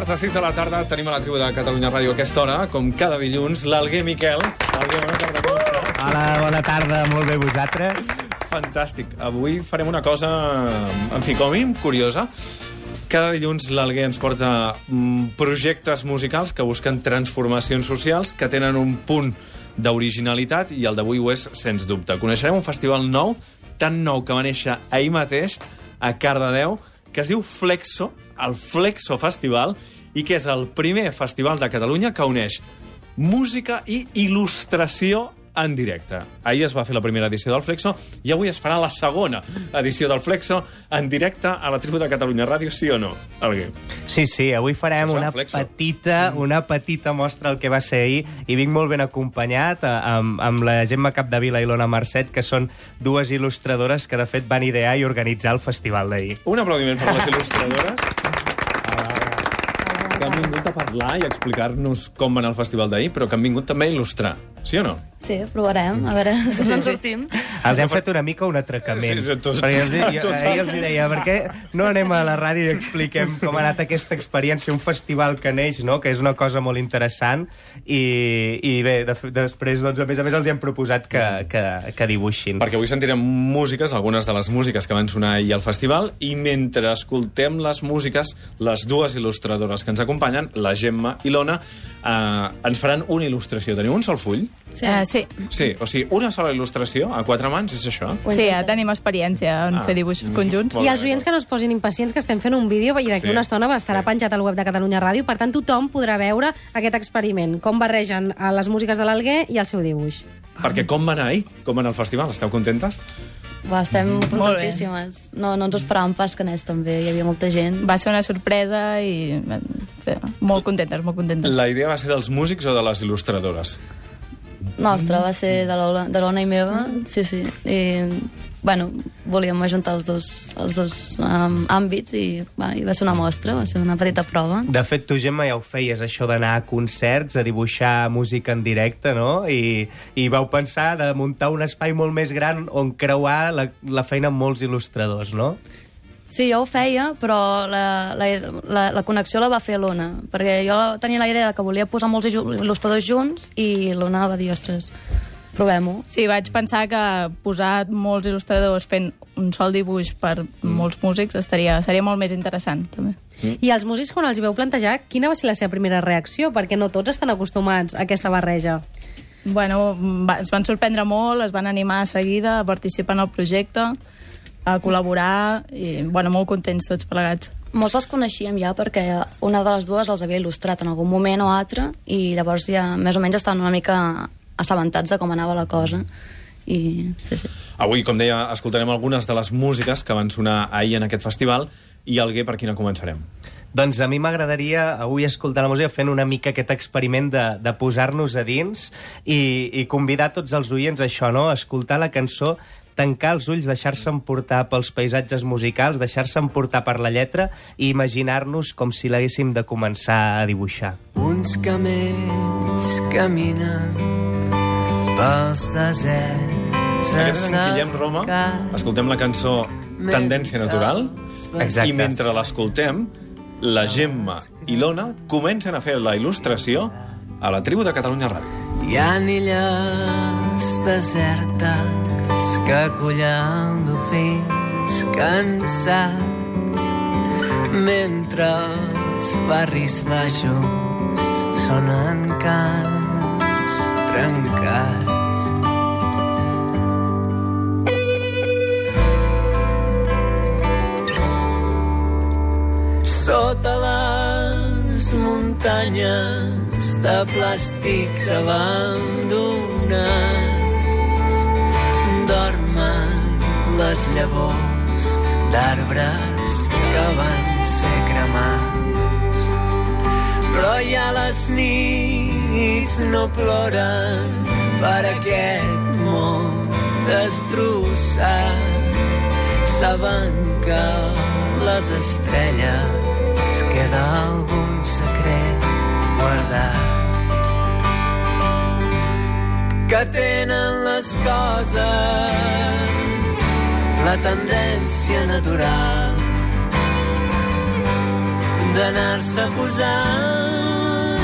Quarts de sis de la tarda tenim a la tribu de Catalunya Ràdio a aquesta hora, com cada dilluns, l'Alguer Miquel. Alguer, bona tarda, com estàs? Hola, bona tarda, molt bé vosaltres. Fantàstic. Avui farem una cosa, en fi, com a mínim, curiosa. Cada dilluns l'Alguer ens porta mm, projectes musicals que busquen transformacions socials, que tenen un punt d'originalitat, i el d'avui ho és, sens dubte. Coneixerem un festival nou, tan nou que va néixer ahir mateix, a Cardedeu, que es diu Flexo, el Flexo Festival, i que és el primer festival de Catalunya que uneix música i il·lustració en directe. Ahir es va fer la primera edició del Flexo i avui es farà la segona edició del Flexo en directe a la tribu de Catalunya Ràdio, sí o no, Alguer? Sí, sí, avui farem una Flexo. petita, una petita mostra del que va ser ahir i vinc molt ben acompanyat eh, amb, amb la Gemma Capdevila i l'Ona Mercet, que són dues il·lustradores que, de fet, van idear i organitzar el festival d'ahir. Un aplaudiment per les il·lustradores que han vingut a parlar i a explicar-nos com va anar el festival d'ahir, però que han vingut també a il·lustrar, sí o no? Sí, provarem, a veure si sí, en sortim. Els hem fet una mica un atracament. Sí, sí, tot- perquè els, jo, total. ahir els deia, per què no anem a la ràdio i expliquem com ha anat aquesta experiència, un festival que neix, no? que és una cosa molt interessant, i, i bé, de, després, doncs, a més a més, els hem proposat que, que, que dibuixin. Perquè avui sentirem músiques, algunes de les músiques que van sonar ahir al festival, i mentre escoltem les músiques, les dues il·lustradores que ens acompanyen, la Gemma i l'Ona, eh, ens faran una il·lustració. Teniu un sol full? Sí. Uh, sí, Sí, o sigui, una sola il·lustració a quatre mans, és això? sí, ja tenim experiència en Ah. fer dibuixos conjunts. Molt I els oients que no es posin impacients, que estem fent un vídeo i d'aquí Sí, una estona va estarà sí. penjat al web de Catalunya Ràdio, per tant tothom podrà veure aquest experiment, com barregen eh, les músiques de l'Alguer i el seu dibuix. Perquè com va anar ahir? Com va anar el festival? Esteu contentes? Va, estem contentíssimes. No, no ens ho esperàvem pas que anés tan bé, hi havia molta gent. Va ser una sorpresa i sí, molt contentes, molt contentes. La idea va ser dels músics o de les il·lustradores? Nostra, va ser de l'Ona i meva, sí, sí. I, bueno, volíem ajuntar els dos, els dos um, àmbits i, bueno, i va ser una mostra, va ser una petita prova. De fet, tu, Gemma, ja ho feies, això d'anar a concerts, a dibuixar música en directe, no? I, i vau pensar de muntar un espai molt més gran on creuar la, la feina amb molts il·lustradors, no? Sí, jo ho feia, però la, la, la, la connexió la va fer l'Ona, perquè jo tenia la idea de que volia posar molts il- il·lustradors junts i l'Ona va dir, ostres, provem-ho. Sí, vaig pensar que posar molts il·lustradors fent un sol dibuix per molts músics estaria, seria molt més interessant, també. I els músics, quan els hi veu plantejar, quina va ser la seva primera reacció? Perquè no tots estan acostumats a aquesta barreja. Bueno, va, es van sorprendre molt, es van animar a seguida a participar en el projecte, a col·laborar, i, bueno, molt contents tots plegats. Molts els coneixíem ja perquè una de les dues els havia il·lustrat en algun moment o altre i llavors ja més o menys estaven una mica assabentats de com anava la cosa. I sí, sí. Avui, com deia, escoltarem algunes de les músiques que van sonar ahir en aquest festival i Alguer, per quina començarem? Doncs a mi m'agradaria avui escoltar la música fent una mica aquest experiment de, de posar-nos a dins i, i convidar tots els oients a això, no? A escoltar la cançó, tancar els ulls, deixar-se emportar pels paisatges musicals, deixar-se emportar per la lletra i imaginar-nos com si l'haguéssim de començar a dibuixar. Uns camells caminen pels deserts. Aquest és en Guillem Roma. Escoltem la cançó Tendència Natural. Exacte. I mentre l'escoltem, la Gemma i l'Ona comencen a fer la il·lustració a la tribu de Catalunya Ràdio. Hi ha illes desertes que acullen dofins cansats mentre els barris baixos sonen cants trencats. Sota les muntanyes de plàstics abandonats dormen les llavors d'arbres que van ser cremats. Però ja les nits no ploren per aquest món destrossat. Saben que les estrelles queda algun secret guardat? Que tenen les coses la tendència natural d'anar-se posant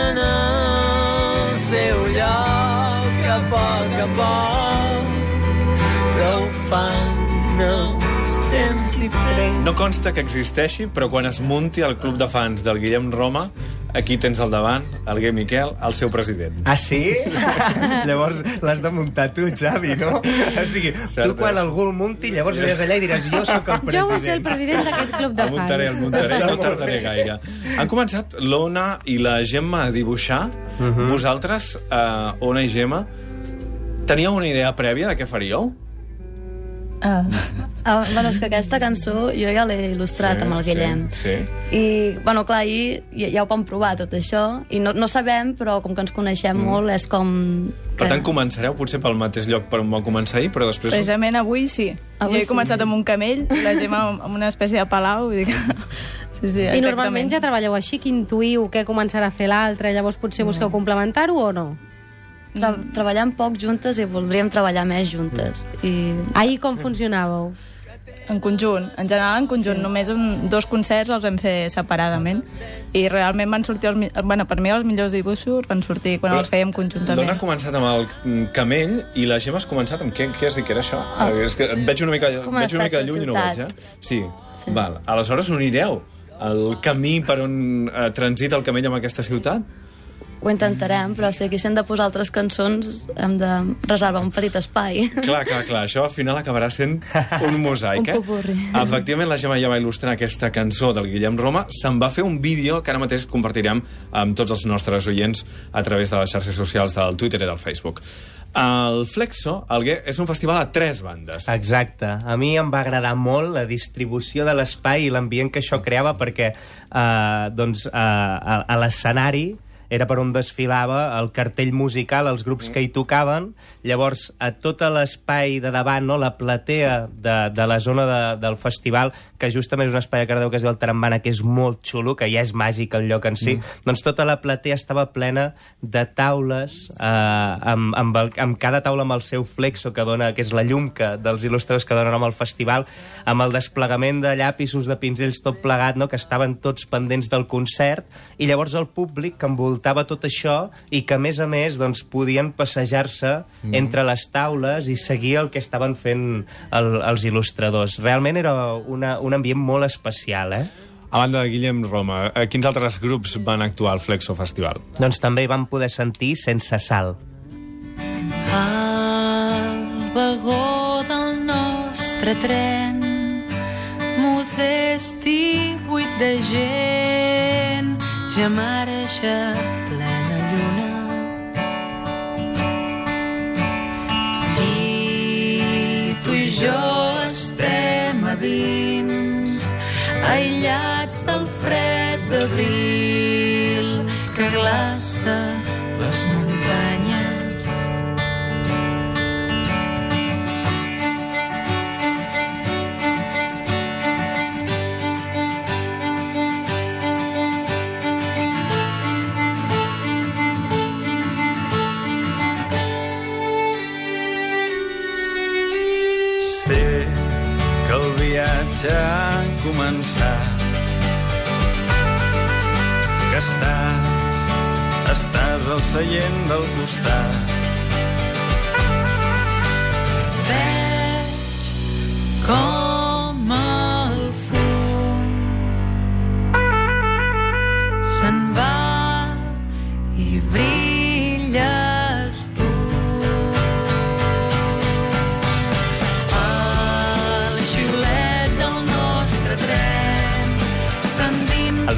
en el seu lloc a poc a poc, però ho fan els temps diferents. No consta que existeixi, però quan es munti el club de fans del Guillem Roma, aquí tens al davant el Guillem Miquel, el seu president. Ah, sí? llavors l'has de muntar tu, Xavi, no? O sigui, Certes. tu quan algú el munti, llavors aniràs allà i diràs jo sóc el president. Jo vull ser el president d'aquest club de El muntaré, el fans. muntaré, no tardaré gaire. Han començat l'Ona i la Gemma a dibuixar. Mhm. Vosaltres, uh, Ona i Gemma, teníeu una idea prèvia de què faríeu? Ah, Ah, bueno, és que aquesta cançó jo ja l'he il·lustrat amb el Guillem. Sí, sí. I, bueno, clar, ahir ja, ja ho vam provar, tot això, i no, no sabem, però com que ens coneixem mm. molt, és com... Per tant, començareu potser pel mateix lloc per on va començar ahir, però després... precisament avui sí. Avui jo he sí, començat sí. amb un camell, la Gemma amb una espècie de palau. Vull dir que... Sí, sí, I normalment ja treballeu així, que intuïu què començarà a fer l'altre, llavors potser busqueu complementar-ho o no? Tra treballem poc juntes i voldríem treballar més juntes. I Ahir com funcionàveu? En conjunt, en general en conjunt. Sí. Només un, dos concerts els vam fer separadament. I realment van sortir, els, bueno, per mi els millors dibuixos van sortir quan Però els fèiem L'Ona conjuntament. ha començat amb el camell i la Gemma has començat amb què, què has dit que era això? Ah. És que et veig una mica, veig una mica lluny i no ho veig, eh? Sí. sí. Sí. Val. Aleshores unireu el camí per on eh, transita el camell amb aquesta ciutat? Ho intentarem, però si aquí s'han de posar altres cançons hem de reservar un petit espai. Clar, clar, clar. Això al final acabarà sent un mosaic, Un eh? popurri. Efectivament, la Gemma ja va il·lustrar aquesta cançó del Guillem Roma. Se'n va fer un vídeo que ara mateix compartirem amb tots els nostres oients a través de les xarxes socials del Twitter i del Facebook. El Flexo, el Gué, és un festival a tres bandes. Exacte. A mi em va agradar molt la distribució de l'espai i l'ambient que això creava perquè eh, doncs, eh, a, a l'escenari era per on desfilava el cartell musical, els grups que hi tocaven. Llavors, a tot l'espai de davant, no, la platea de, de la zona de, del festival, que justament és un espai a Cardeu que es diu el Tarambana, que és molt xulo, que ja és màgic el lloc en si, mm. doncs tota la platea estava plena de taules, eh, amb, amb, el, amb cada taula amb el seu flexo, que, dona, que és la llum que, dels il·lustradors que donen nom al festival, amb el desplegament de llapisos, de pinzells, tot plegat, no? que estaven tots pendents del concert, i llavors el públic que envoltava tot això i que, a més a més, doncs, podien passejar-se mm. entre les taules i seguir el que estaven fent el, els il·lustradors. Realment era una, un ambient molt especial, eh? A banda de Guillem Roma, eh, quins altres grups van actuar al Flexo Festival? Doncs també hi vam poder sentir Sense Sal. Al vagó del nostre tren modest i buit de gent ja marxa plena lluna. I tu i jo estem a dins aïllats del fred d'abril que glaça viatge ha començat. Que estàs, estàs al seient del costat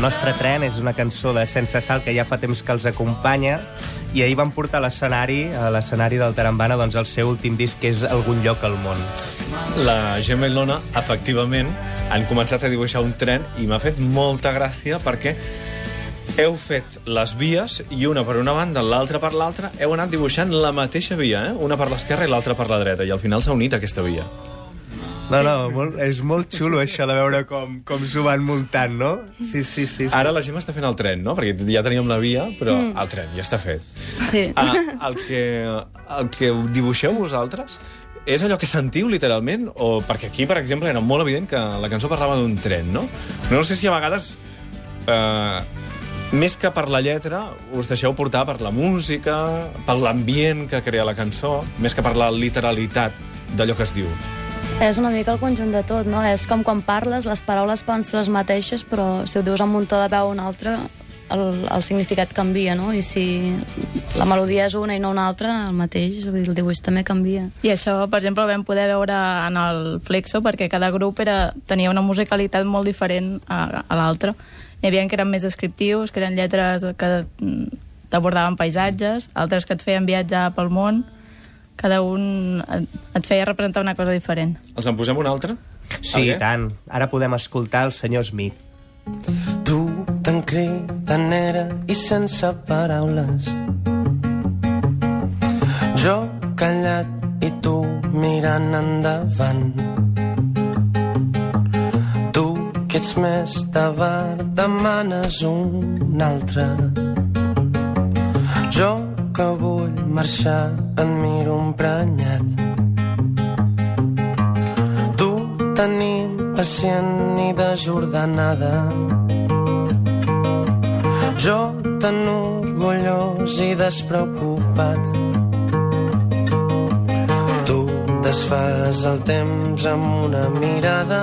nostre tren és una cançó de Sense Sal que ja fa temps que els acompanya i ahir van portar a l'escenari, a l'escenari del Tarambana, doncs el seu últim disc, que és Algun lloc al món. La Gemma i l'Ona, efectivament, han començat a dibuixar un tren i m'ha fet molta gràcia perquè heu fet les vies i una per una banda, l'altra per l'altra, heu anat dibuixant la mateixa via, eh? una per l'esquerra i l'altra per la dreta, i al final s'ha unit aquesta via. No, no, molt, és molt xulo això de veure com, com s'ho van muntant, no? Sí, sí, sí. sí. Ara la Gemma està fent el tren, no? Perquè ja teníem la via, però mm. el tren ja està fet. Sí. Ah, el, que, el que dibuixeu vosaltres és allò que sentiu, literalment? O, perquè aquí, per exemple, era molt evident que la cançó parlava d'un tren, no? No sé si a vegades eh, més que per la lletra, us deixeu portar per la música, per l'ambient que crea la cançó, més que per la literalitat d'allò que es diu. És una mica el conjunt de tot, no? És com quan parles, les paraules poden ser les mateixes, però si ho dius amb un to de veu o un altre, el, el significat canvia, no? I si la melodia és una i no una altra, el mateix, el dibuix també canvia. I això, per exemple, ho vam poder veure en el Flexo, perquè cada grup era, tenia una musicalitat molt diferent a, a l'altre. N'hi havia que eren més descriptius, que eren lletres que mm, t'abordaven paisatges, altres que et feien viatjar pel món, cada un et, feia representar una cosa diferent. Els en posem un altre? Sí, i tant. Ara podem escoltar el senyor Smith. Tu tan cridanera i sense paraules. Jo callat i tu mirant endavant. Tu que ets més de bar demanes un altre. Jo que vull marxar et miro emprenyat. Tu tan impacient i desordenada. Jo tan orgullós i despreocupat. Tu desfas el temps amb una mirada.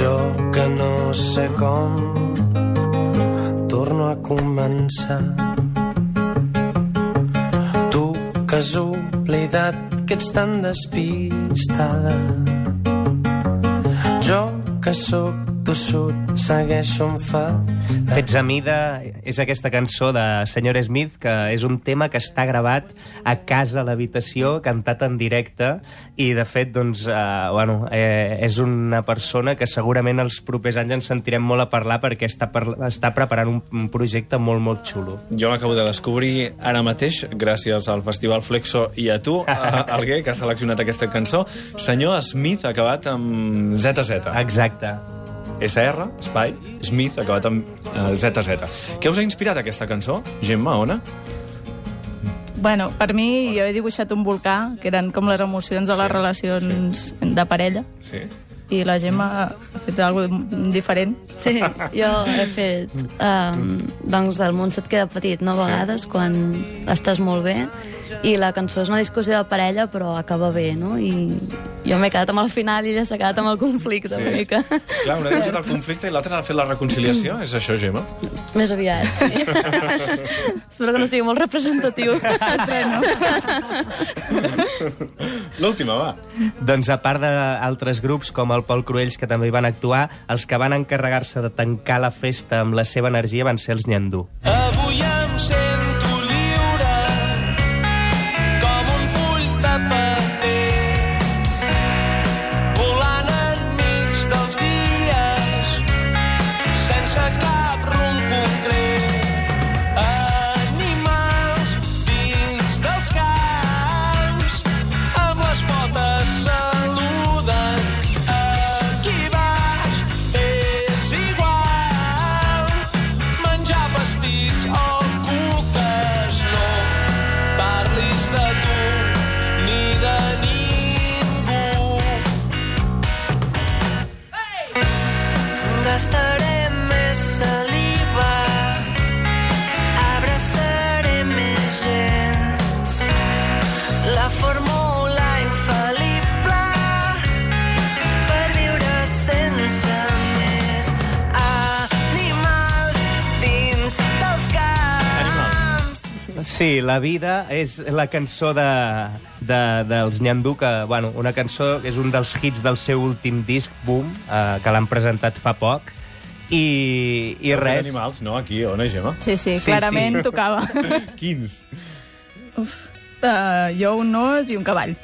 Jo que no sé com començar. Tu que has oblidat que ets tan despistada. Jo que sóc tossut, segueixo enfadat. Fets a mida és aquesta cançó de Senyor Smith, que és un tema que està gravat a casa, a l'habitació, cantat en directe, i de fet, doncs, eh, bueno, eh, és una persona que segurament els propers anys ens sentirem molt a parlar perquè està, per, està preparant un, un projecte molt, molt xulo. Jo l'acabo de descobrir ara mateix, gràcies al Festival Flexo i a tu, a Alguer, que ha seleccionat aquesta cançó. Senyor Smith, acabat amb ZZ. Exacte. SR, espai, Smith, acabat amb eh, ZZ. Què us ha inspirat aquesta cançó? Gemma, Ona? Bueno, per mi, jo he dibuixat un volcà, que eren com les emocions de les Sí, relacions de parella, Sí. i la Gemma ha fet alguna diferent. Sí, jo he fet... Um, doncs el món se't queda petit, no? A vegades, quan estàs molt bé, i la cançó és una discussió de parella, però acaba bé, no? I jo m'he quedat amb el final i ella s'ha quedat amb el conflicte, sí. una mica. Clar, una ha deixat el conflicte i l'altra ha fet la reconciliació. És això, Gemma? Més aviat, sí. Espero que no sigui molt representatiu. no? L'última, va. Doncs a part d'altres grups com el Pol Cruells, que també hi van actuar, els que van encarregar-se de tancar la festa amb la seva energia van ser els Nyandú. Avui gastaré Sí, La vida és la cançó de, de, dels Nyandú, que, bueno, una cançó que és un dels hits del seu últim disc, Boom, eh, que l'han presentat fa poc, i, i res. animals, no? Aquí, on és, Gemma? Sí, sí, Sí, clarament sí. tocava. Quins? Uh, jo un os i un cavall.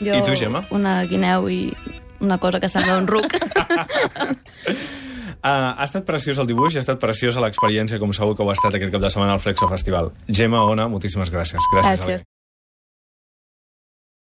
Jo, I tu, Gemma? Una guineu i una cosa que sembla un ruc. Uh, ha estat preciós el dibuix i ha estat preciosa l'experiència, com segur que ho ha estat aquest cap de setmana al Flexo Festival. Gemma, Ona, moltíssimes gràcies. Gràcies. Gràcies.